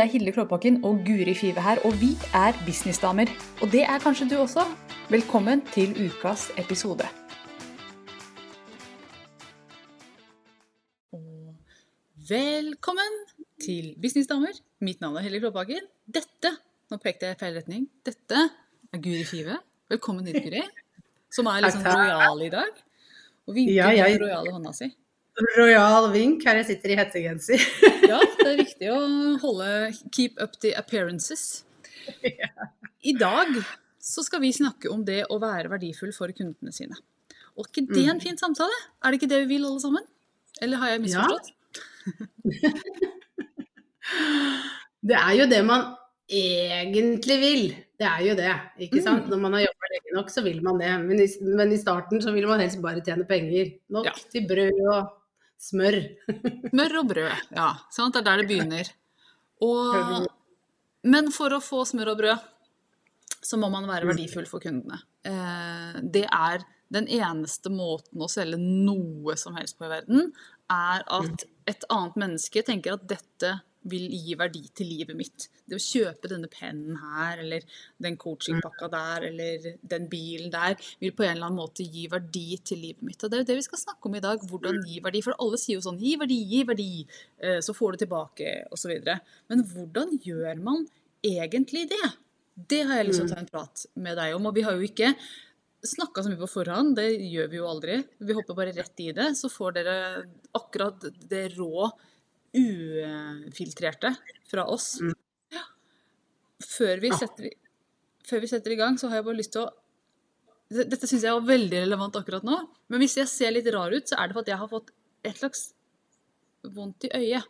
Det er Hilde Klåbakken og Guri Five her, og vi er businessdamer. Og det er kanskje du også. Velkommen til ukas episode. Velkommen til Businessdamer. Mitt navn er Hilde Klåbakken. Dette Nå pekte jeg i feil retning. Dette er Guri Five. Velkommen hit, Guri. Som er litt sånn rojal i dag. Og vinker Ja, jeg- med den rojale hånda si. Royal vink her jeg sitter i hettegenser. Ja, det er viktig å holde keep up the appearances. I dag så skal vi snakke om det å være verdifull for kundene sine. Og ikke det en fin samtale? Er det ikke det vi vil alle sammen? Eller har jeg misforstått? Det er jo det man egentlig vil. Det er jo det, ikke sant. Når man har jobba lenge nok, så vil man det. Men i, men i starten så vil man helst bare tjene penger. Nok Ja. til brød og smør. Smør og brød, ja. Sant? Det er der det begynner. Og, men for å få smør og brød, så må man være verdifull for kundene. Eh, det er den eneste måten å selge noe som helst på i verden, er at et annet menneske tenker at dette vil gi verdi til livet mitt. Det å kjøpe denne pennen her, eller den coachingpakka der, eller den bilen der, vil på en eller annen måte gi verdi til livet mitt. Og det er jo det vi skal snakke om i dag. Hvordan gi verdi. For alle sier jo sånn gi verdi, gi verdi, eh, så får du tilbake, osv. Men hvordan gjør man egentlig det? Det har jeg lyst til å ta en prat med deg om. Og vi har jo ikke snakka så mye på forhånd, det gjør vi jo aldri. Vi hopper bare rett i det, så får dere akkurat det rå, ufiltrerte fra oss. Ja. Før, vi setter, før vi setter i gang, så har jeg bare lyst til å Dette syns jeg var veldig relevant akkurat nå, men hvis jeg ser litt rar ut, så er det for at jeg har fått et slags vondt i øyet.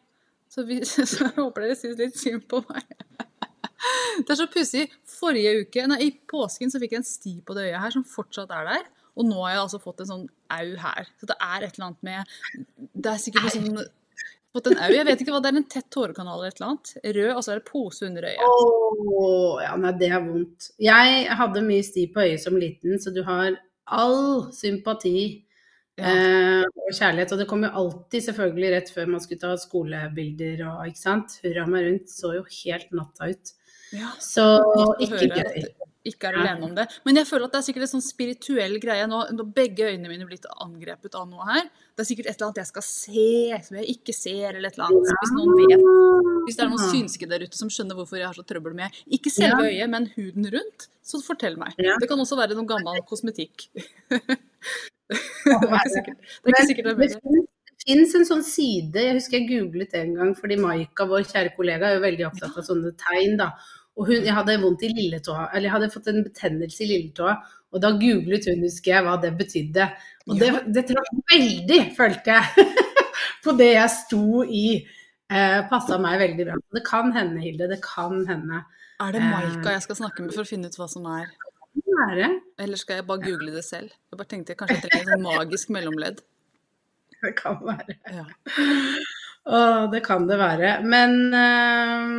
Så, vi, så jeg håper dere syns litt synd på meg. Det er så pussig. Forrige uke, nei, I påsken så fikk jeg en sti på det øyet her som fortsatt er der. Og nå har jeg altså fått en sånn au her. Så det er et eller annet med Det er sikkert noe sånn fått en au. Jeg vet ikke hva det er, en tett tårekanal eller et eller annet. Rød, og så er det pose under øyet. Åh, ja, nei, det er vondt. Jeg hadde mye sti på øyet som liten, så du har all sympati Ja. eh, og kjærlighet. Og det kom jo alltid selvfølgelig rett før man skulle ta skolebilder og ikke sant. Hurra meg rundt så jo helt natta ut. Ja. Så ikke gøy. Ikke er alene om det. Men jeg føler at det er sikkert en sånn spirituell greie. Nå, når begge øynene mine er blitt angrepet av noe her, det er sikkert et eller annet jeg skal se som jeg ikke ser, eller et eller annet. Hvis noen vet, hvis det er noen synske der ute som skjønner hvorfor jeg har så trøbbel med ikke selve øyet, men huden rundt, så fortell meg. Det kan også være noen gammel kosmetikk. det er ikke sikkert det er ikke sikkert det er det fins en sånn side, jeg husker jeg googlet det en gang, fordi Maika, vår kjære kollega, er jo veldig opptatt av sånne tegn, da. Og hun, jeg hadde vondt i lilletåa, eller jeg hadde fått en betennelse i lilletåa, og da googlet hun, husker jeg, hva det betydde. Og det, det traff veldig, følte jeg, på det jeg sto i. Eh, Passa meg veldig bra. Det kan hende, Hilde, det kan hende. Er det Maika jeg skal snakke med for å finne ut hva som er? Eller skal jeg bare google det selv? Jeg bare tenkte jeg kanskje jeg trenger en sånn magisk mellomledd. Det kan være. Ja. Å, det kan det være. Men eh,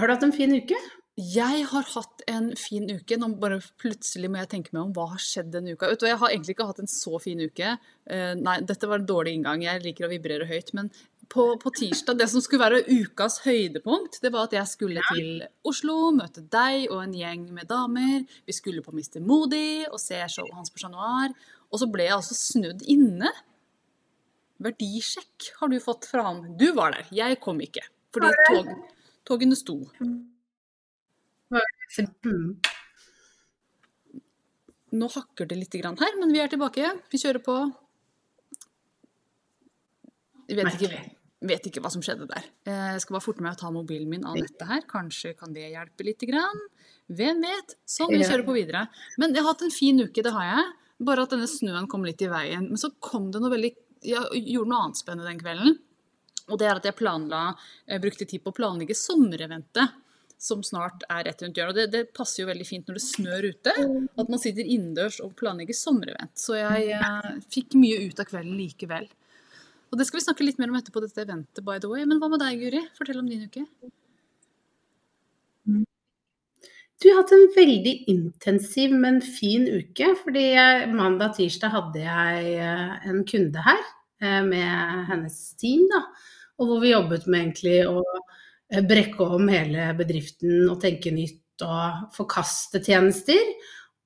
har du hatt en fin uke? Jeg har hatt en fin uke. Nå bare plutselig må jeg tenke meg om hva har skjedd denne uka. Vet du, Jeg har egentlig ikke hatt en så fin uke. Eh, nei, dette var en dårlig inngang. Jeg liker å vibrere høyt. Men på, på tirsdag, det som skulle være ukas høydepunkt, det var at jeg skulle til Oslo, møte deg og en gjeng med damer. Vi skulle på Mr. Moody og se showet hans på Chat Noir. Og så ble jeg altså snudd inne. Verdisjekk har du fått fra ham. Du var der, jeg kom ikke. Fordi tog, togene sto. Nå hakker det litt grann her, men vi er tilbake. Vi kjører på. Jeg vet ikke, vet ikke hva som skjedde der. Eh, Jeg skal bare forte meg å ta mobilen min av nettet her. Kanskje kan det hjelpe litt. Grann. Hvem vet? Sånn, vi kjører på videre. Men jeg har hatt en fin uke, det har jeg. Bare at denne snøen kom litt i veien. Men så kom det noe veldig Jeg gjorde noe annet spennende den kvelden. Og det er at jeg planla, brukte tid på å planlegge sommereventet. Som snart er rett rundt hjørnet. Det, det passer jo veldig fint når det snør ute. At man sitter innendørs og planlegger sommerevent. Så jeg eh, fikk mye ut av kvelden likevel. Og det skal vi snakke litt mer om etterpå, dette eventet, by the way. Men hva med deg, Guri? Fortell om din uke. Du har hatt en veldig intensiv, men fin uke. Fordi jeg, mandag tirsdag hadde jeg eh, en kunde her eh, med hennes team, da. Og hvor vi jobbet med egentlig å eh, brekke om hele bedriften og tenke nytt og forkaste tjenester.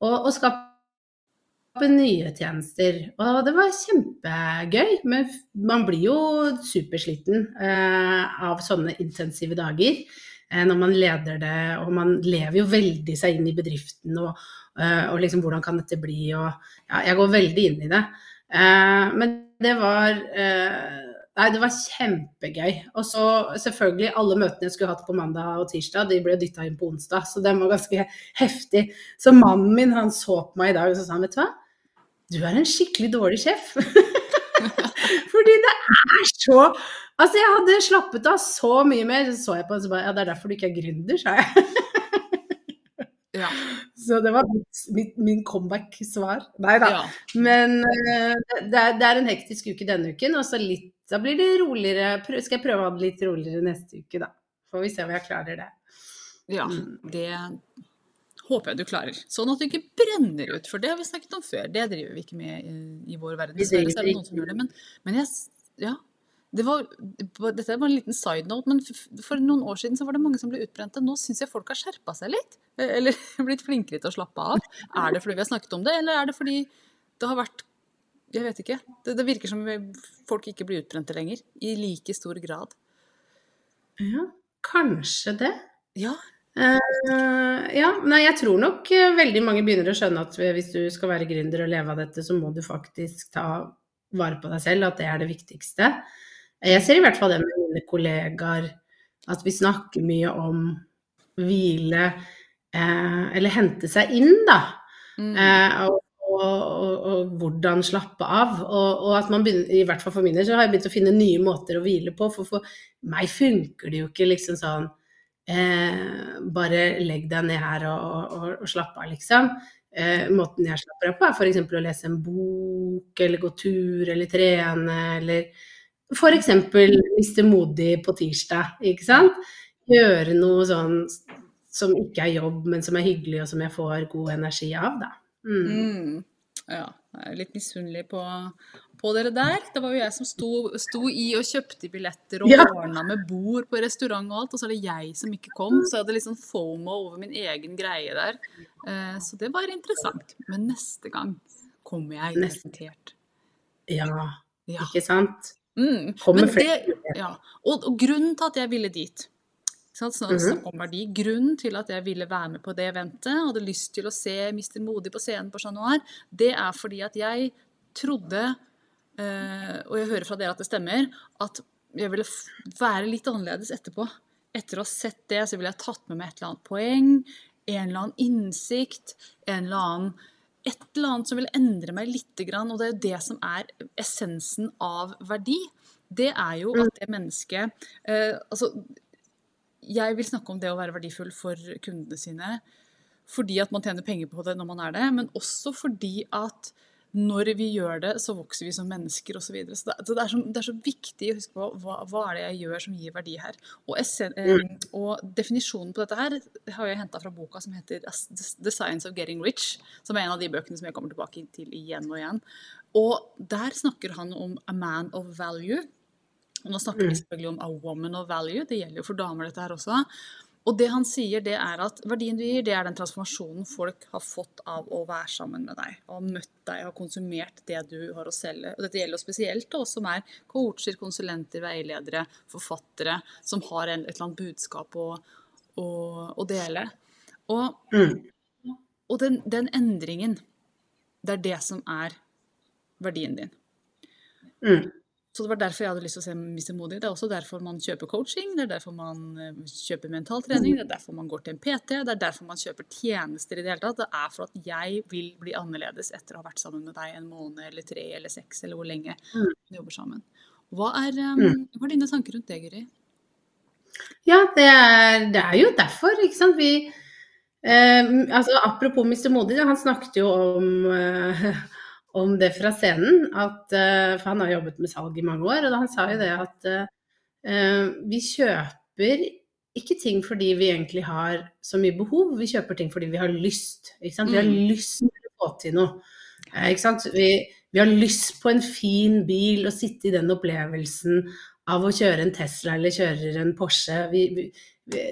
Og, og skape nye tjenester. Og det var kjempegøy. Men man blir jo supersliten eh, av sånne intensive dager eh, når man leder det. Og man lever jo veldig seg inn i bedriften og, eh, og liksom hvordan kan dette bli. Og ja, jeg går veldig inn i det. Eh, men det var eh, Nei, det var kjempegøy. Og så selvfølgelig alle møtene jeg skulle hatt på mandag og tirsdag, de ble dytta inn på onsdag. Så den var ganske heftig. Så mannen min han så på meg i dag og så sa han, vet du hva, du er en skikkelig dårlig sjef. Fordi det er så Altså, jeg hadde slappet av så mye mer. Så så jeg på og så bare Ja, det er derfor du ikke er gründer, sa jeg. Ja. Så det var mitt, mitt, min comeback-svar. Nei da. ja. Men uh, det, er, det er en hektisk uke denne uken, og så litt Da blir det roligere. Skal jeg prøve å ha det litt roligere neste uke, da. Får vi se om jeg klarer det. Ja, Mm. det håper jeg du klarer. Sånn at du ikke brenner ut, for det har vi snakket om før. Det driver vi ikke med i, i vår verden. Det Dessverre er det noen som gjør det. Men, men jeg, ja, det var, dette bare en liten side note, men for noen år siden så var det mange som ble utbrente. Nå syns jeg folk har skjerpa seg litt. eh, Eller blitt flinkere til å slappe av. Er det fordi vi har snakket om det, eller er det fordi det har vært Jeg vet ikke. Det, det virker som folk ikke blir utbrente lenger. I like stor grad. Ja, kanskje det. Ja. Uh, ja, nei, jeg tror nok eh, veldig mange begynner å skjønne at hvis du skal være gründer og leve av dette, så må du faktisk ta vare på deg selv, at det er det viktigste. Jeg ser i hvert fall det med mine kollegaer, at vi snakker mye om hvile, uh, eller hente seg inn, da. Mm. Uh, og, og, og, hvordan slappe av. Og, og at man begynner, i hvert fall for min del, så har jeg begynt å finne nye måter å hvile på. For for meg funker det jo ikke liksom sånn eh, Bare legg deg ned her og, og slapp av, liksom. Eh, måten jeg slapper av på, er f.eks. å lese en bok, eller gå tur, eller trene, eller f.eks. miste modig på tirsdag, ikke sant. Gjøre noe sånn som ikke er jobb, men som er hyggelig, og som jeg får god energi av, da. Mm. Mm. Ja, jeg er litt misunnelig på, på dere der. Det var jo jeg som sto, sto i og kjøpte billetter og Ja. ordna med bord på restaurant og alt, og så er det jeg som ikke kom. Så jeg hadde litt sånn fomo over min egen greie der. Eh, så det var interessant. Men neste gang kommer jeg invitert. Ja, Ja. ikke sant? Mm. Kommer flere ja. og, og grunnen til at jeg ville dit sant, Mhm. Snakk om verdi. Grunnen til at jeg ville være med på det eventet, hadde lyst til å se Mr. Modig på scenen på Chat Noir, det er fordi at jeg trodde, eh, og jeg hører fra dere at det stemmer, at jeg ville være litt annerledes etterpå. Etter å ha sett det, så ville jeg tatt med meg et eller annet poeng, en eller annen innsikt, en eller annen et eller annet som vil endre meg litt, og det er jo det som er essensen av verdi. Det er jo at det mennesket eh, Altså, jeg vil snakke om det å være verdifull for kundene sine fordi at man tjener penger på det når man er det, men også fordi at når vi gjør det, så vokser vi som mennesker osv. Så, videre. så, det, det, er så det er så viktig å huske på hva, hva er det jeg gjør som gir verdi her. Og, essen, eh, og definisjonen på dette her har jeg henta fra boka som heter The Science of Getting Rich, som er en av de bøkene som jeg kommer tilbake til igjen og igjen. Og der snakker han om a man of value. Og nå snakker vi selvfølgelig om a woman of value, det gjelder jo for damer dette her også. Og det han sier, det er at verdien du gir, det er den transformasjonen folk har fått av å være sammen med deg. Og har møtt deg og konsumert det du har å selge. Og dette gjelder jo spesielt oss som er coacher, konsulenter, veiledere, forfattere, som har en, et eller annet budskap å, å, å dele. Og, Mm. og den, den endringen, det er det som er verdien din. Mm. Så det var derfor jeg hadde lyst til å se Mr. Modig. Det er også derfor man kjøper coaching, det er derfor man kjøper kjøper mentaltrening, det er derfor man går til en PT, det er derfor man kjøper tjenester i det hele tatt. Det er for at jeg vil bli annerledes etter å ha vært sammen med deg en måned eller tre eller seks eller hvor lenge Mm. vi jobber sammen. Hva er, um, hva er dine tanker rundt det, Guri? Ja, det er, det er jo derfor, ikke sant. Vi eh, altså, Apropos Mr. Modig, han snakket jo om, eh, om det fra scenen. At, eh, for han har jobbet med salg i mange år, og da han sa jo det at uh, vi kjøper ikke ting fordi vi egentlig har så mye behov, vi kjøper ting fordi vi har lyst. Vi har Mm. lyst til å få til noe. Vi, vi har lyst på en fin bil og sitte i den opplevelsen av å kjøre en Tesla eller kjøre en Porsche. Vi, vi, vi,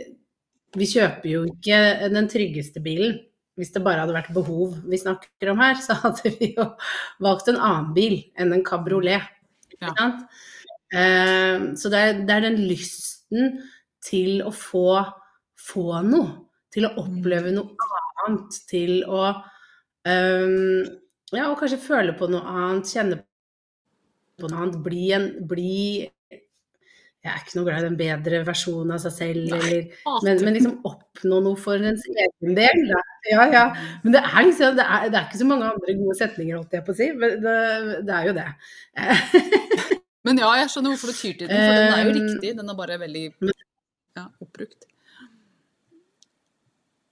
vi kjøper jo ikke den tryggeste bilen. Hvis det bare hadde vært behov vi snakker om her, så hadde vi jo valgt en annen bil enn en kabriolet. Ja. Eh, så det er, det er, den lysten til å få, få, noe. Til å oppleve noe annet. Til å um, Ja, og kanskje føle på noe annet, kjenne på noe annet. Bli en bli jeg er ikke noe glad i den bedre versjonen av seg selv, eller, men, men, liksom oppnå noe for ens egen del. Da. Ja, ja. Men det er liksom det er, det er, ikke så mange andre gode setninger, holdt jeg på å si. Men det, det er jo det. men ja, jeg skjønner hvorfor du tyr til den, for den er jo riktig. Den er bare veldig ja, oppbrukt.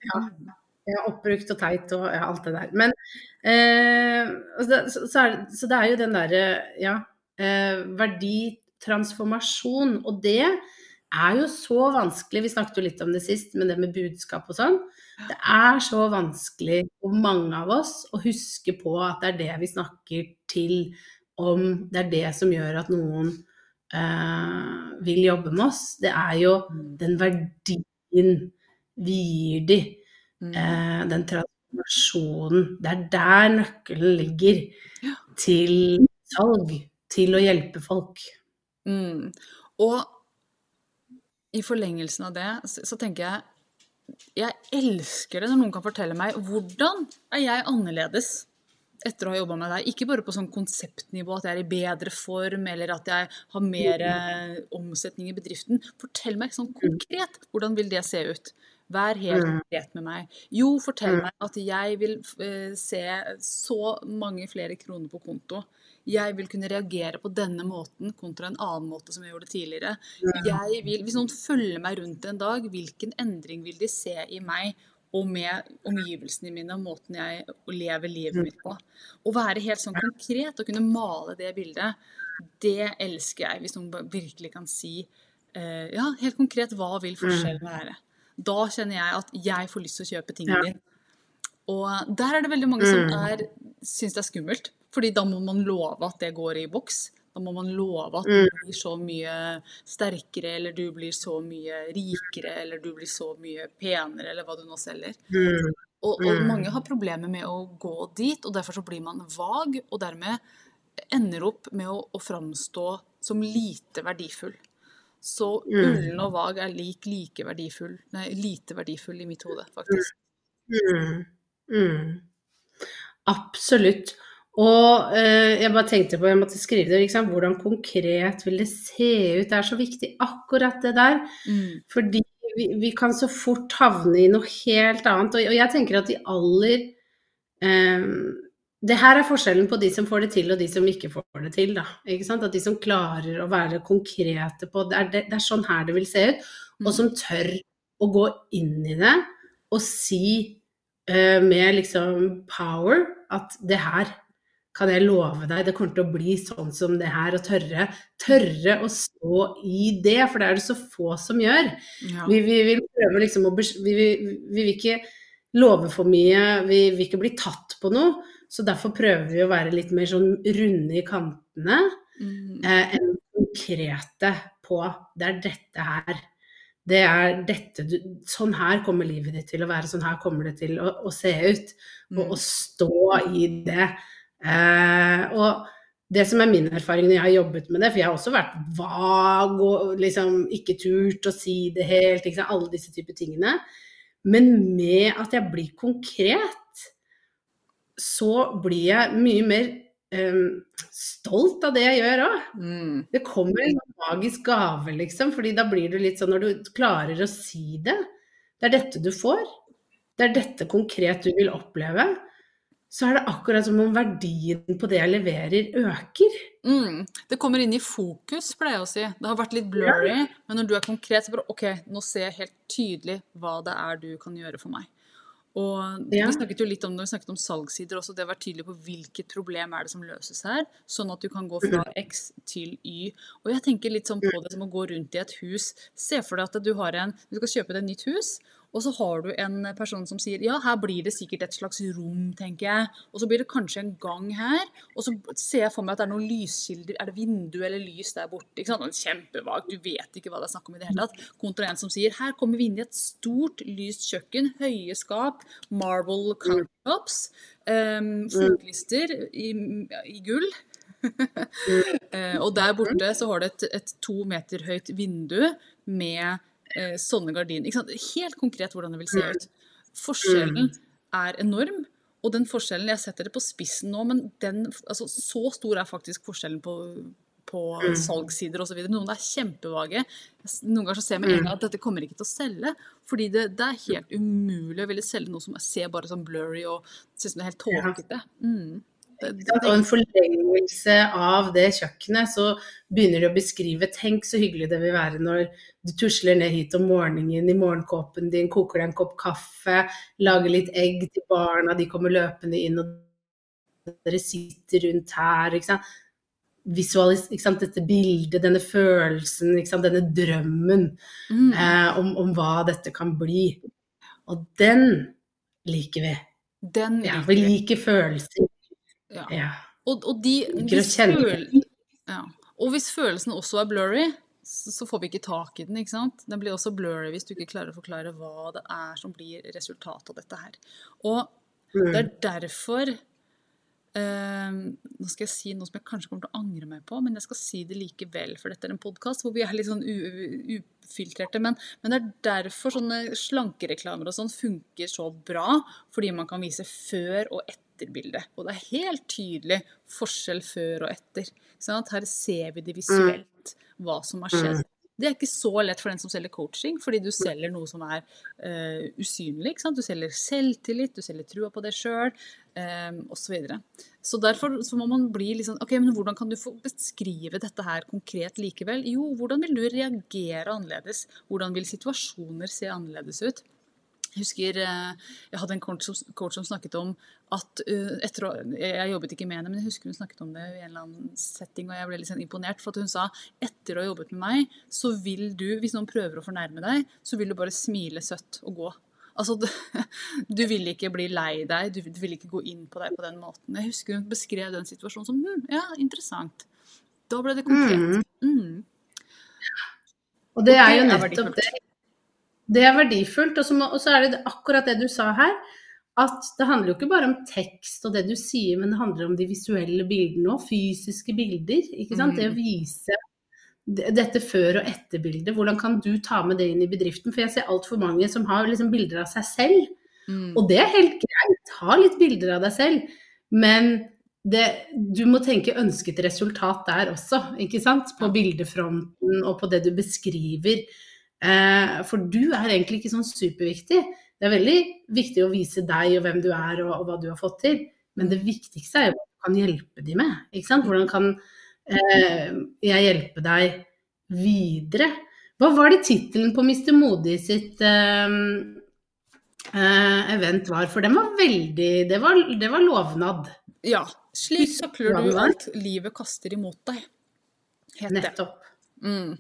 Ja. ja. Oppbrukt og teit og ja, alt det der. Men eh, så, så, er, så, det er jo den derre, ja eh, verdi transformasjon. Og det er jo så vanskelig, vi snakket jo litt om det sist, men det med budskap og sånn. Det er så vanskelig for mange av oss å huske på at det er det vi snakker til om. Det er det som gjør at noen øh, vil jobbe med oss. Det er jo mm. den verdien vi gir de. Uh, den transformasjonen. Det er der nøkkelen ligger til salg. Til å hjelpe folk. Mm. Og i forlengelsen av det så, så, tenker jeg Jeg elsker det når noen kan fortelle meg hvordan er jeg annerledes etter å ha jobba med deg. Ikke bare på sånn konseptnivå, at jeg er i bedre form, eller at jeg har mer eh, omsetning i bedriften. Fortell meg sånn konkret. Hvordan vil det se ut? Vær helt konkret med meg. Jo, fortell meg at jeg vil uh, se så mange flere kroner på konto jeg vil kunne reagere på denne måten kontra en annen måte som jeg gjorde tidligere. Jeg vil, hvis noen følger meg rundt en dag, hvilken endring vil de se i meg og med omgivelsene mine og måten jeg lever livet mitt på? Å være helt sånn konkret og kunne male det bildet, det elsker jeg. Hvis noen virkelig kan si uh, ja, helt konkret hva vil forskjellen være? Da kjenner jeg at jeg får lyst til å kjøpe tingene dine. Og der er det veldig mange som er, syns det er skummelt. Fordi da må man love at det går i boks. Da må man love at du mm. blir så mye sterkere, eller du blir så mye rikere, eller du blir så mye penere, eller hva du nå selger. Mm. Og, og, mm. mange har problemer med å gå dit, og derfor så blir man vag, og dermed ender opp med å, å framstå som lite verdifull. Så ullen og vag er lik like verdifull, nei, lite verdifull i mitt hode, faktisk. Mm. Mm. Absolutt. Og eh, jeg bare tenkte på, jeg måtte skrive det, liksom, hvordan konkret vil det se ut? Det er så viktig akkurat det der. Mm. Fordi vi, vi, kan så fort havne i noe helt annet. Og, og jeg tenker at de aller eh, Det her er forskjellen på de som får det til og de som ikke får det til. Da, At de som klarer å være konkrete på det er, det, det er sånn her det vil se ut. Mm. Og som tør å gå inn i det og si eh, med liksom power at det her kan jeg love deg, det kommer til å bli sånn som det her. Og tørre, tørre å stå i det, for det er det så få som gjør. Ja. Vi, vi, vil prøve liksom å vi, vi, vi, vil ikke love for mye, vi vil ikke bli tatt på noe. Så derfor prøver vi å være litt mer sånn runde i kantene mm. eh, enn konkrete på det er dette her. Det er dette du Sånn her kommer livet ditt til å være, sånn her kommer det til å, å se ut. Og mm. å stå i det. Eh, og det som er min erfaring når jeg har jobbet med det, for jeg har også vært vag og liksom ikke turt å si det helt, liksom, alle disse typer tingene. Men med at jeg blir konkret, så blir jeg mye mer um, stolt av det jeg gjør òg. Mm. Det kommer en magisk gave, liksom, fordi da blir du litt sånn når du klarer å si det. Det er dette du får. Det er dette konkret du vil oppleve så er det akkurat som om verdien på det jeg leverer, øker. Mm. Det kommer inn i fokus, pleier jeg å si. Det har vært litt blurry, ja. men når du er konkret, så bare OK, nå ser jeg helt tydelig hva det er du kan gjøre for meg. Og ja. Vi snakket jo litt om det, vi snakket om salgssider også, det å være tydelig på hvilket problem er det som løses her, sånn at du kan gå fra mm. X til Y. Og jeg tenker litt sånn på det som å gå rundt i et hus. Se for deg at du, har en, du skal kjøpe deg et nytt hus, Og så har du en person som sier ja, her blir det sikkert et slags rom, tenker jeg. Og så blir det kanskje en gang her. Og så ser jeg for meg at det er noen lyskilder. Er det vindu eller lys der borte? ikke sant? Kjempevagt. Du vet ikke hva det er snakk om i det hele tatt. Kontra en som sier her kommer vi inn i et stort, lyst kjøkken, høye skap, marble countertops, um, fotlister i, i gull. Eh, og der borte så har du et, et to meter høyt vindu med eh, sånne gardiner. Helt konkret hvordan det vil se ut. Forskjellen er enorm. Og den forskjellen, Jeg setter det på spissen nå, men den, altså, så stor er faktisk forskjellen på, på salgssider osv. Noen er kjempevage. Noen ganger så ser jeg med en gang at dette kommer ikke til å selge. Fordi det, det er helt umulig å ville selge noe som ser bare sånn blurry og ser ut som det er helt tåkete. Mm. Og en forlengelse av det kjøkkenet, så begynner de å beskrive Tenk så hyggelig det vil være når du tusler ned hit om morgenen i morgenkåpen din, koker deg en kopp kaffe, lager litt egg til barna, de kommer løpende inn, og dere sitter rundt her. ikke sant? Visualis, ikke sant? Dette bildet, denne følelsen, ikke sant? denne drømmen mm. eh, om, om, hva dette kan bli. Og den liker vi. Den liker ja, vi liker følelser. Ja. ja. Og, og, de, hvis føl... ja. og, hvis følelsen også er blurry, så får vi ikke tak i den. ikke sant? Den blir også blurry hvis du ikke klarer å forklare hva det er som blir resultatet av dette her. Og det er mm. derfor Uh, nå skal jeg si noe som jeg kanskje kommer til å angre meg på, men jeg skal si det likevel, for dette er en podkast hvor vi er litt sånn ufiltrerte. Men, men, det er derfor sånne slankereklamer og sånn funker så bra, fordi man kan vise før og etter etterbilde. Og det er helt tydelig forskjell før og etter. Her ser vi det visuelt, hva som har skjedd. Det er ikke så lett for den som selger coaching, fordi du selger noe som er uh, usynlig. Du selger selvtillit, du selger trua på deg sjøl, um, osv. Så, så derfor så må man bli litt sånn OK, men hvordan kan du få beskrive dette her konkret likevel? Jo, hvordan vil du reagere annerledes? Hvordan vil situasjoner se annerledes ut? Jeg husker eh, jeg hadde en coach som, coach som snakket om at uh, etter Jeg jobbet ikke med henne, men jeg husker hun snakket om det i en eller annen setting, og jeg ble litt sånn imponert. For at hun sa etter å ha jobbet med meg, så vil du, hvis noen prøver å fornærme deg, så vil du bare smile søtt og gå. Altså, du, vil ikke bli lei deg, du, du vil ikke gå inn på deg på den måten. Jeg husker hun beskrev den situasjonen som hm, ja, interessant. Da ble det konkret. Mm. Mm. Og det er jo nettopp det det er verdifullt. Og så, må, og så er det akkurat det du sa her, at det handler jo ikke bare om tekst og det du sier, men det handler om de visuelle bildene òg. Fysiske bilder. ikke sant? Mm. Det å mm. vise dette før- og etterbildet. Hvordan kan du ta med det inn i bedriften? For jeg ser altfor mange som har liksom bilder av seg selv. Mm. Og det er helt greit. Ha litt bilder av deg selv. Men det, du må tenke ønsket resultat der også, ikke sant? På bildefronten og på det du beskriver. Eh, for du er egentlig ikke sånn superviktig. Det er veldig viktig å vise deg og hvem du er og, og hva du har fått til. Men det viktigste er jo hva du kan hjelpe de med. Ikke sant? Hvordan kan eh, jeg hjelpe deg videre? Hva var det tittelen på Mr. Modig sitt eh, eh, event var? For den var veldig Det var, det var lovnad. Ja. Slik takler du alt livet kaster imot deg. Het det. Nettopp. Mm.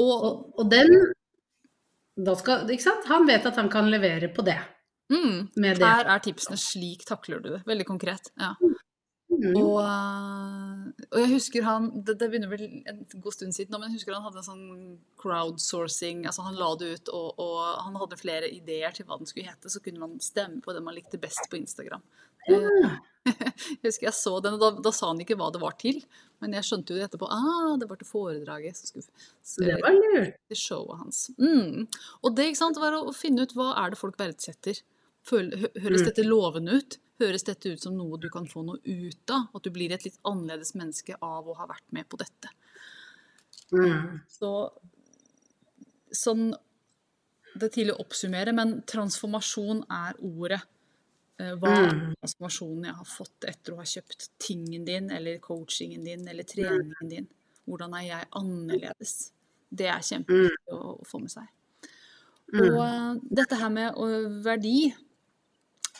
Og, og, og den skal, Ikke sant? Han vet at han kan levere på det. Mm, her er tipsene. Slik takler du det. Veldig konkret. Ja. Mm. Og, og, jeg husker han det, det, begynner vel en god stund siden, men jeg husker han hadde en sånn crowdsourcing. altså Han la det ut, og, og, han hadde flere ideer til hva den skulle hete. Så kunne man stemme på det man likte best på Instagram. Ja. Jeg husker jeg så den, og da, da, sa han ikke hva det var til. Men jeg skjønte jo det etterpå. Ah, det var til foredraget. Så skulle så det var lurt. Til showet hans. Mm. Og det sant, var å finne ut hva er det folk verdsetter. Høres mm. dette lovende ut? Høres dette ut som noe du kan få noe ut av? At du blir et litt annerledes menneske av å ha vært med på dette. Mm. Så sånn Det er tidlig å oppsummere, men transformasjon er ordet. Eh, hva er mm. transformasjonen jeg har fått etter å ha kjøpt tingen din, eller coachingen din, eller treningen din? Hvordan er jeg annerledes? Det er kjempeviktig å, å, få med seg. Og uh, dette her med verdi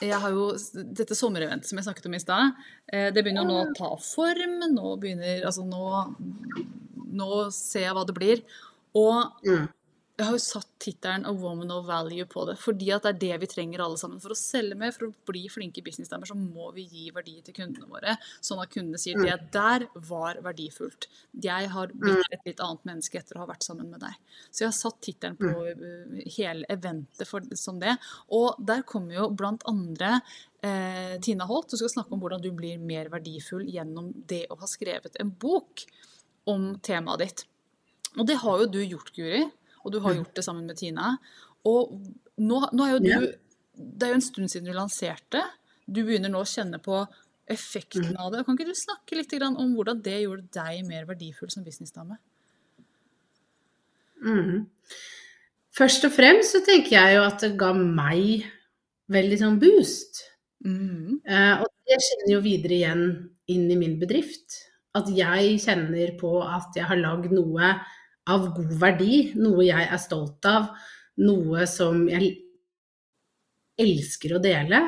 jeg har jo, Dette sommereventet som jeg snakket om i stad, uh, det begynner jo nå å ta form. Nå begynner Altså nå, nå ser jeg hva det blir. Og jeg har jo satt tittelen 'A Woman of Value' på det, fordi at det er det vi trenger alle sammen. For å selge mer, for å bli flinke businessdamer, så må vi gi verdi til kundene våre. Sånn at kundene sier Mm. det der var verdifullt. Jeg har blitt et litt annet menneske etter å ha vært sammen med deg. Så jeg har satt tittelen på mm. hele eventet for, som det. Og der kommer jo blant andre eh, Tina Holt, du skal snakke om hvordan du blir mer verdifull gjennom det å ha skrevet en bok om temaet ditt. Og det har jo du gjort, Guri. Og du har gjort det sammen med Tina. Og nå, nå er jo du. Det er jo en stund siden du lanserte. Du begynner nå å kjenne på effekten av det. Kan ikke du snakke litt om hvordan det gjorde deg mer verdifull som businessdame? Mm. Først og fremst så tenker jeg jo at det ga meg veldig sånn boost. Mm. Eh, og det skinner jo videre igjen inn i min bedrift. At jeg kjenner på at jeg har lagd noe av god verdi, noe jeg er stolt av, noe som jeg elsker å dele,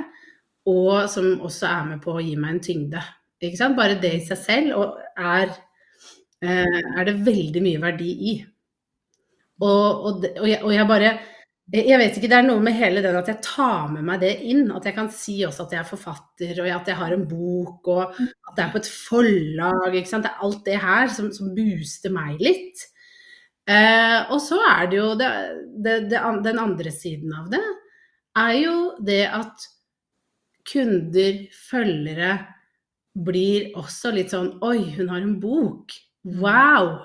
og som også er med på å gi meg en tyngde. Ikke sant? Bare det i seg selv og er, eh, er det veldig mye verdi i. Og, og, og, jeg, og jeg bare jeg vet ikke, Det er noe med hele den at jeg tar med meg det inn. At jeg kan si også at jeg er forfatter, og at jeg har en bok, og at det er på et forlag. ikke sant? Det er alt det her som, som booster meg litt. Eh, og så er det jo det, det, det, Den andre siden av det er jo det at kunder, følgere, blir også litt sånn Oi, hun har en bok. Wow!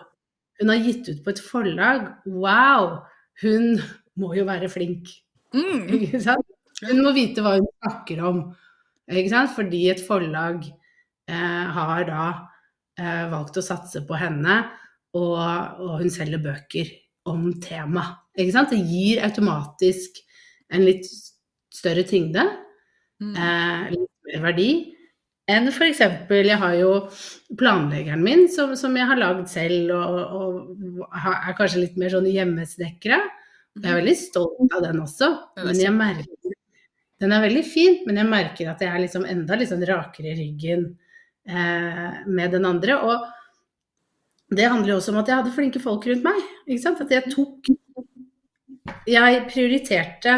Hun har gitt ut på et forlag. Wow! Hun må jo være flink. Mm. Ikke sant? Hun må vite hva hun snakker om. Ikke sant? Fordi et forlag eh, har da eh, valgt å satse på henne, og, og hun selger bøker om tema. Ikke sant? Det gir automatisk en litt større tyngde, Mm. eh, litt mer verdi. Enn f.eks. jeg har jo planleggeren min som, som jeg har lagd selv, og, og er kanskje litt mer sånn hjemmesnekra. Jeg er veldig stolt av den også, men jeg merker Den er veldig fin, men jeg merker at jeg er liksom enda sånn rakere i ryggen eh, med den andre. Og det handler jo også om at jeg hadde flinke folk rundt meg. At jeg tok Jeg prioriterte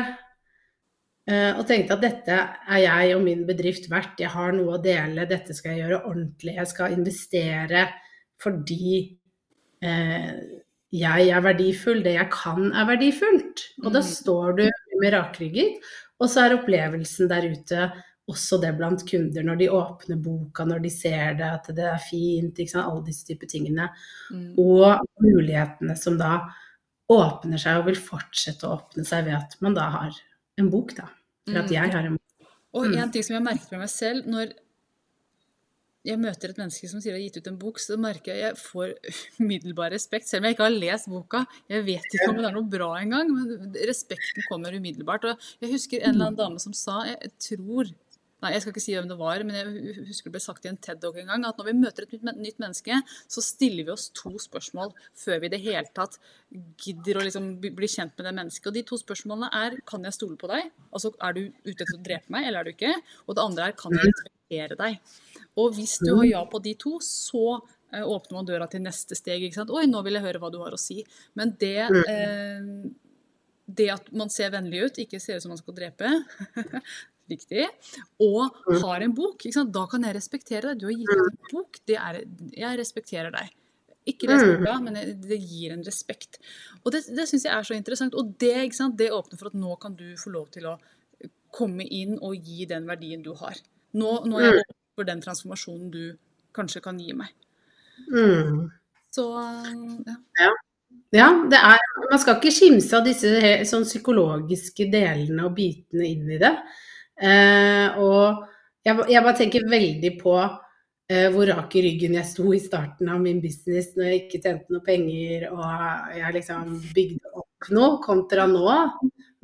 uh, og tenkte at dette er jeg og min bedrift verdt. Jeg har noe å dele, dette skal jeg gjøre ordentlig. Jeg skal investere fordi uh, jeg er verdifull, det jeg kan er verdifullt. Og da Mm. står du med rakrygget, og så er opplevelsen der ute også det blant kunder når de åpner boka, når de ser det, at det er fint, ikke sant? alle disse typer tingene. Mm. Og mulighetene som da åpner seg og vil fortsette å åpne seg ved at man da har en bok, da. For at Mm. jeg har en bok. Og Mm. en ting som jeg merket med meg selv når jeg møter et menneske som sier de har gitt ut en bok, så merker jeg at jeg får umiddelbar respekt, selv om jeg ikke har lest boka. Jeg vet ikke om det er noe bra engang, men respekten kommer umiddelbart. Og jeg husker en eller annen dame som sa, jeg tror Nei, jeg skal ikke si hvem det var, men jeg husker det ble sagt i en TED-dog en gang, at når vi møter et nytt, menneske, så stiller vi oss to spørsmål før vi i det hele tatt gidder å liksom bli kjent med det mennesket. Og de to spørsmålene er kan jeg stole på deg? Altså er du ute etter å drepe meg, eller er du ikke? Og det andre er kan jeg respektere deg? Og hvis du har ja på de to, så eh, åpner man døra til neste steg. ikke sant? Oi, nå vil jeg høre hva du har å si. Men det eh, det at man ser vennlig ut, ikke ser ut som man skal drepe, viktig, og har en bok, da kan jeg respektere deg. Du har gitt ut en bok, det er, jeg respekterer deg. Ikke Mm. boka, men det gir en respekt. Og det, det syns jeg er så interessant. Og det, det åpner for at nå kan du få lov til å komme inn og gi den verdien du har. Nå, nå er jeg åpen for den transformasjonen du kanskje kan gi meg. Mm. Så ja. Ja, det er, man skal ikke skimse av disse sånn psykologiske delene og bitene inn i det. Eh, og jeg, jeg bare tenker veldig på eh, hvor rak i ryggen jeg sto i starten av min business når jeg ikke tjente noe penger og jeg liksom bygde opp noe, kontra nå.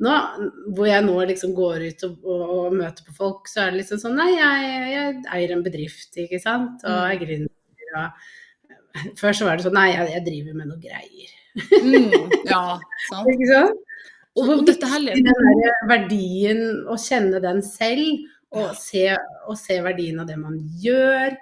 nå hvor jeg nå liksom går ut og, og, og møter på folk, så er det liksom sånn Nei, jeg, jeg eier en bedrift, ikke sant, og er gründer. Og før så var det sånn Nei, jeg, jeg driver med noe greier. Mm, ja, sant. Ikke sant? Og Og, hvor og dette her lever den der verdien, å kjenne den selv, og se, og se verdien av det man gjør,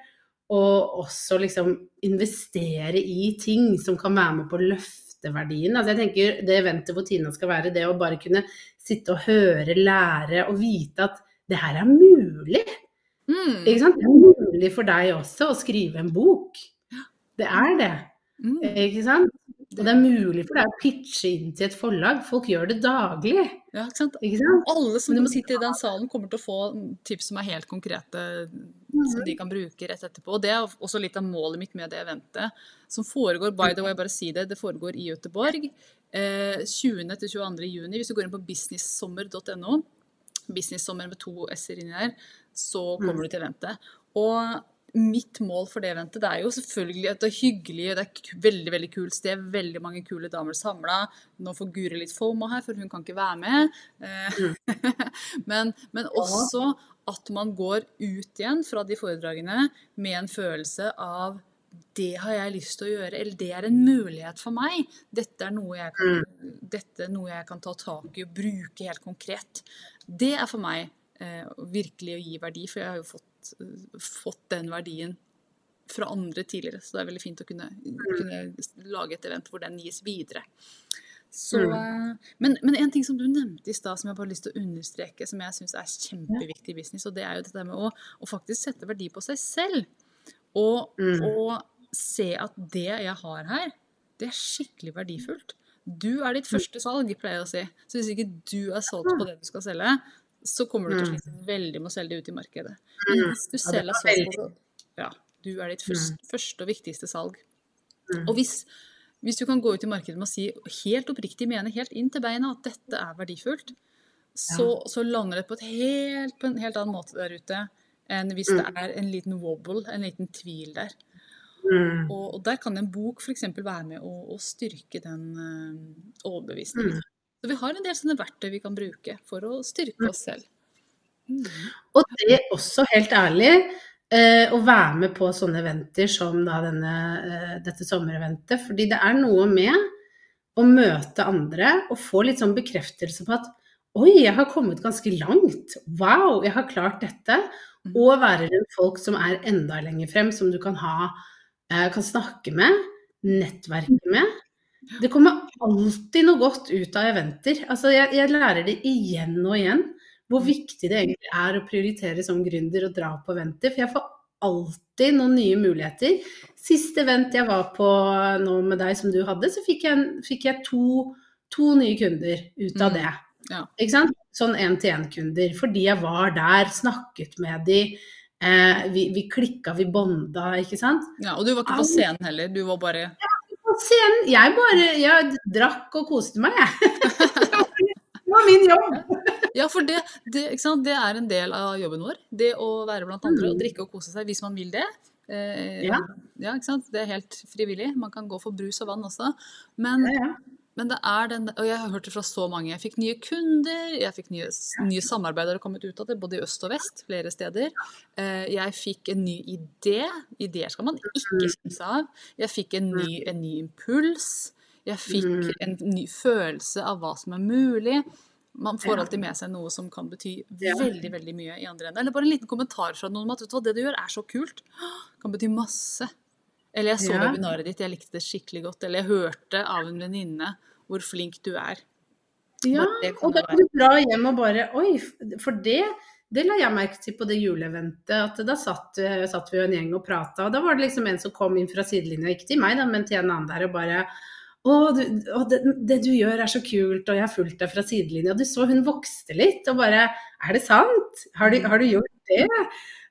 og også liksom investere i ting som kan være med på å løfte verdien. Altså jeg tenker Det eventet hvor Tina skal være, det å bare kunne sitte og høre, lære og vite at det her er mulig. Mm. Ikke sant? Det er mulig for deg også å skrive en bok. Det er det. Mm. Ikke sant? Og det er mulig for deg å pitche inn til et forlag. Folk gjør det daglig. Ja, ikke sant? Ikke sant? Alle som må sitter i den salen, kommer til å få tips som er helt konkrete, som de kan bruke rett etterpå. Og det er også litt av målet mitt med det eventet, som foregår by the way, bare si det, det foregår i Göteborg. Eh, 20. til 22. juni. Hvis du går inn på businesssommer.no, businesssommer med to s-er inni der, så kommer du til eventet. Og mitt mål for det eventet det er jo selvfølgelig at det er hyggelig, det er et veldig veldig kult sted, veldig mange kule damer samla. Nå får Guri litt fomo her, for hun kan ikke være med. Eh, men, men også at man går ut igjen fra de foredragene med en følelse av det har jeg lyst til å gjøre, eller det er en mulighet for meg. Dette er noe jeg kan, dette er noe jeg kan ta tak i og bruke helt konkret. Det er for meg eh, virkelig å gi verdi, for jeg har jo fått, fått den verdien fra andre tidligere. Så det er veldig fint å kunne, kunne lage et event hvor den gis videre. Så, eh, men, men en ting som du nevnte i stad, som jeg bare har lyst til å understreke, som jeg syns er kjempeviktig i business, og det er jo dette med å, å faktisk sette verdi på seg selv. Og, Mm. og se at det jeg har her, det er skikkelig verdifullt. Du er ditt første salg, pleier jeg å si. Så hvis ikke du er solgt på det du skal selge, så kommer du til å slite veldig med å selge det ut i markedet. Men hvis du selger selv er er solgt det, ja, du er ditt første, første og viktigste salg. Mm. Og hvis, hvis du kan gå ut i markedet med å si helt oppriktig mene helt inn til beina at dette er verdifullt, så, så lander det på, et helt, på en helt annen måte der ute enn hvis det er en liten wobble, en liten tvil der. Mm. Og, og der kan en bok f.eks. være med å, å styrke den øh, overbevisningen. Så vi har en del sånne verktøy vi kan bruke for å styrke oss selv. Og det er også, helt ærlig, eh, å være med på sånne eventer som da denne, eh, dette sommereventet. Fordi det er noe med å møte andre og få litt sånn bekreftelse på at Oi, jeg har kommet ganske langt. Wow, jeg har klart dette. Og være rundt folk som er enda lenger frem, som du kan ha eh, kan snakke med, nettverke med. Det kommer alltid noe godt ut av eventer. Altså, jeg, jeg lærer det igjen og igjen hvor viktig det egentlig er å prioritere som gründer og dra på eventer. For jeg får alltid noen nye muligheter. Siste event jeg var på nå med deg som du hadde, så fikk jeg, fikk jeg to, to nye kunder ut av Mm. det. Ja. Ikke sant? Sånn én-til-én-kunder. Fordi jeg var der, snakket med de, eh, vi, vi klikka, vi bonda, ikke sant. Ja, og du var ikke på scenen heller, du var bare På scenen, jeg bare jeg drakk og koste meg, jeg. det var min jobb. Ja, for det, det, det er en del av jobben vår. Det å være blant andre og Mm. drikke og kose seg hvis man vil det. Eh, Ja. ja, ikke sant? Det er helt frivillig. Man kan gå for brus og vann også. Men, Ja, ja. Men det er den Og jeg har hørt det fra så mange. Jeg fikk nye kunder, jeg fikk nye, nye samarbeidere kommet ut av det, både i øst og vest, flere steder. Eh, jeg fikk en ny idé. Ideer skal man ikke kimse av. Jeg fikk en ny, en ny impuls. Jeg fikk en ny følelse av hva som er mulig. Man får alltid med seg noe som kan bety veldig veldig mye i andre enden. Eller bare en liten kommentar fra noen om at det du gjør er så kult. Kan bety masse. Eller jeg så Ja. webinaret ditt, jeg likte det skikkelig godt. Eller jeg hørte av en venninne hvor flink du er. Ja, og da kan du dra hjem og bare Oi, for det det la jeg merke til på det juleeventet. at Da satt, eh, satt vi jo en gjeng og prata, og da var det liksom en som kom inn fra sidelinja, ikke til meg, da, men til en annen der, og bare å, du, å det, det du gjør er så kult, og jeg har fulgt deg fra sidelinja. Du så hun vokste litt, og bare Er det sant? Har du, har du gjort det?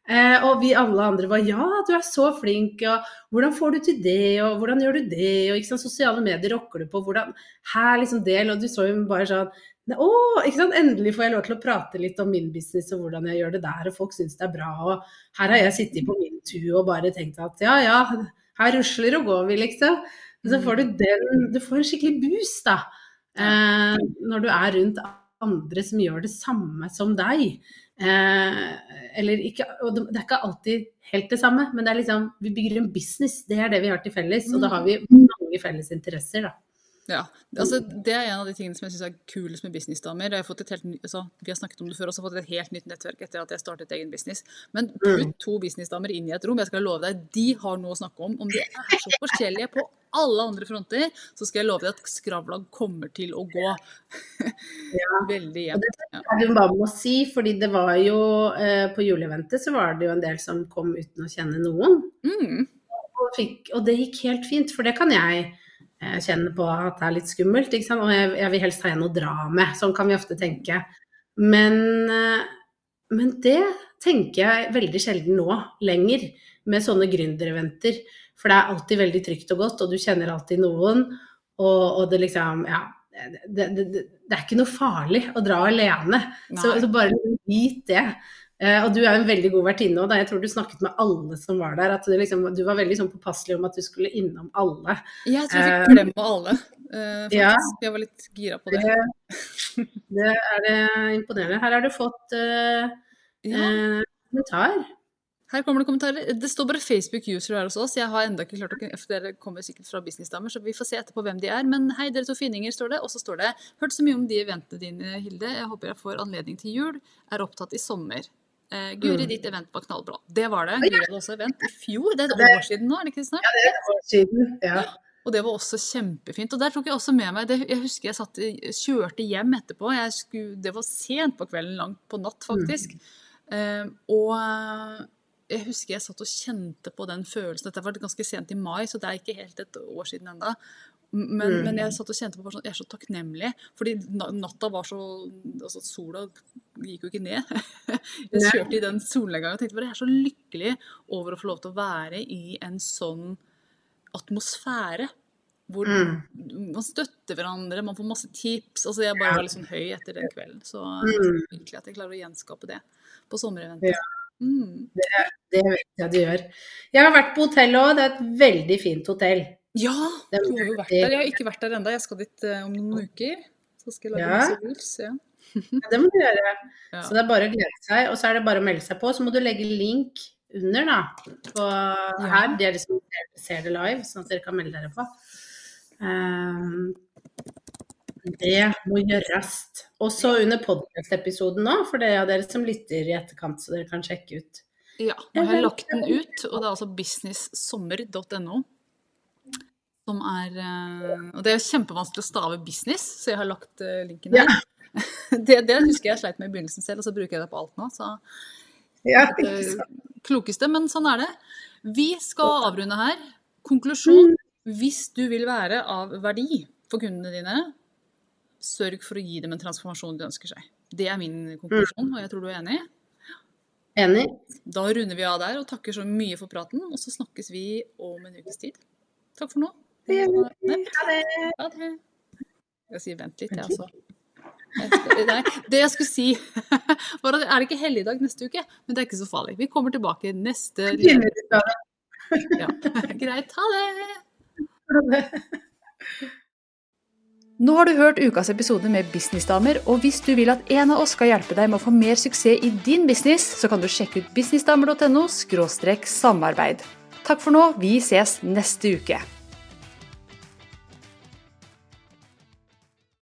Eh, og vi alle andre var ja, du er så flink, og hvordan får du til det, og hvordan gjør du det, og ikke sant, sosiale medier rocker du på, hvordan Her, liksom del, og du så jo bare sånn «Ne, å, ikke sant? Endelig får jeg lov til å prate litt om min business og hvordan jeg gjør det der, og folk syns det er bra. Og her har jeg sittet på min tur og bare tenkt at ja, ja, her rusler og går vi, liksom. Men så får du den Du får en skikkelig boost, da. Eh, når du er rundt andre som gjør det samme som deg. Eh, eller ikke Og det det er ikke alltid helt det samme, men det er liksom Vi bygger en business, det er det vi har til felles. Og da har vi mange felles interesser, da. Ja, altså Det er en av de tingene som jeg syns er kulest med businessdamer. Jeg har fått et helt, altså, vi har snakket om det før og så har fått et helt nytt nettverk etter at jeg startet egen business. Men putt to businessdamer inn i et rom, jeg skal love deg, de har noe å snakke om. Om de er så forskjellige på alle andre fronter, så skal jeg love deg at skravla kommer til å gå veldig jevnt. Ja. Det bare må si, fordi det var jo eh, På juleeventet så var det jo en del som kom uten å kjenne noen. Mm, Og, fikk, og det gikk helt fint, for det kan jeg eh, kjenner på at det er litt skummelt. Og jeg, jeg vil helst ha en å dra med. Sånn kan vi ofte tenke. Men, eh, men det tenker jeg veldig sjelden nå lenger, med sånne gründereventer. For det er alltid veldig trygt og godt, og du kjenner alltid noen. Og, og det liksom Ja. Det, det, det, det er ikke noe farlig å dra alene. Så, så bare vit det. Eh, og du er en veldig god vertinne òg. Jeg tror du snakket med alle som var der. At du, liksom, du var veldig sånn påpasselig om at du skulle innom alle. Jeg tror jeg fikk glemme alle, eh, faktisk. Ja. Jeg var litt gira på det. Det, det er det imponerende. Her har du fått uh, Ja. eh, kommentar. Her kommer det kommentarer. Det står bare Facebook-user her hos oss. Jeg har enda ikke klart å Dere kommer sikkert fra businessdamer, så vi får se etterpå hvem de er. Men hei, dere to fininger, står det. Og så står det Hørt så mye om de eventene dine, Hilde. Jeg håper jeg får anledning til jul. Er opptatt i sommer. Eh, Guri, Mm. ditt event var knallbra. Det var det. Guri hadde også event i fjor. Det er et år siden nå, er det ikke snart? Det er et år siden. Ja. Og det var også kjempefint. Og der tok jeg også med meg det, Jeg husker jeg satt, kjørte hjem etterpå. Jeg skulle, det var sent på kvelden, langt på natt faktisk. Eh, og eh, jeg husker jeg satt og kjente på den følelsen. Dette var ganske sent i mai, så det er ikke helt et år siden ennå. Men, Mm. men jeg satt og kjente på sånn, jeg er så takknemlig, fordi natta var så altså Sola gikk jo ikke ned. Jeg kjørte i den solnedgangen og tenkte bare jeg er så lykkelig over å få lov til å være i en sånn atmosfære. Hvor Mm. man støtter hverandre, man får masse tips. altså Jeg bare var litt sånn høy etter den kvelden. Så Mm. virkelig at jeg klarer å gjenskape det på sommereventet. Ja. Mm. Det vet jeg du gjør. Jeg har vært på hotell òg. Det er et veldig fint hotell. Ja, du har jo vært der. Jeg har ikke vært der ennå. Jeg skal dit eh, om noen uker. Så skal jeg lage Ja. masse reels. Ja. Ja, det må du gjøre. Ja. Så det er bare å glede seg. Og så er det bare å melde seg på. Så må du legge link under, da. På her. Dere er liksom ser det live, sånn at dere kan melde dere på. Um, det må gjøres. Også under podcast-episoden nå, for det er dere som lytter i etterkant, så dere kan sjekke ut. Ja, nå har jeg lagt den ut, og det er altså businesssommer.no. Som er eh, Og det er kjempevanskelig å stave business, så jeg har lagt eh, linken der. Det, det husker jeg sleit med i begynnelsen selv, og så bruker jeg det på alt nå. Så Ja, det klokeste, men sånn er det. Vi skal avrunde her. Konklusjon. Hvis du vil være av verdi for kundene dine, sørg for å gi dem en transformasjon de ønsker seg. Det er min konklusjon, og jeg tror du er enig. Enig? Da runder vi av der og takker så mye for praten, og så snakkes vi om en ukes tid. Takk for nå. Det gjør vi. Ha det. ha det. Jeg sier vent litt, jeg, altså. Nei, det jeg skulle si, var at er det ikke helligdag neste uke? Men det er ikke så farlig. Vi kommer tilbake neste ja. Greit, ha det! Ha det. Nå har du hørt ukas episode med Businessdamer, og hvis du vil at en av oss skal hjelpe deg med å få mer suksess i din business, så kan du sjekke ut businessdamer.no samarbeid. Takk for nå, vi ses neste uke.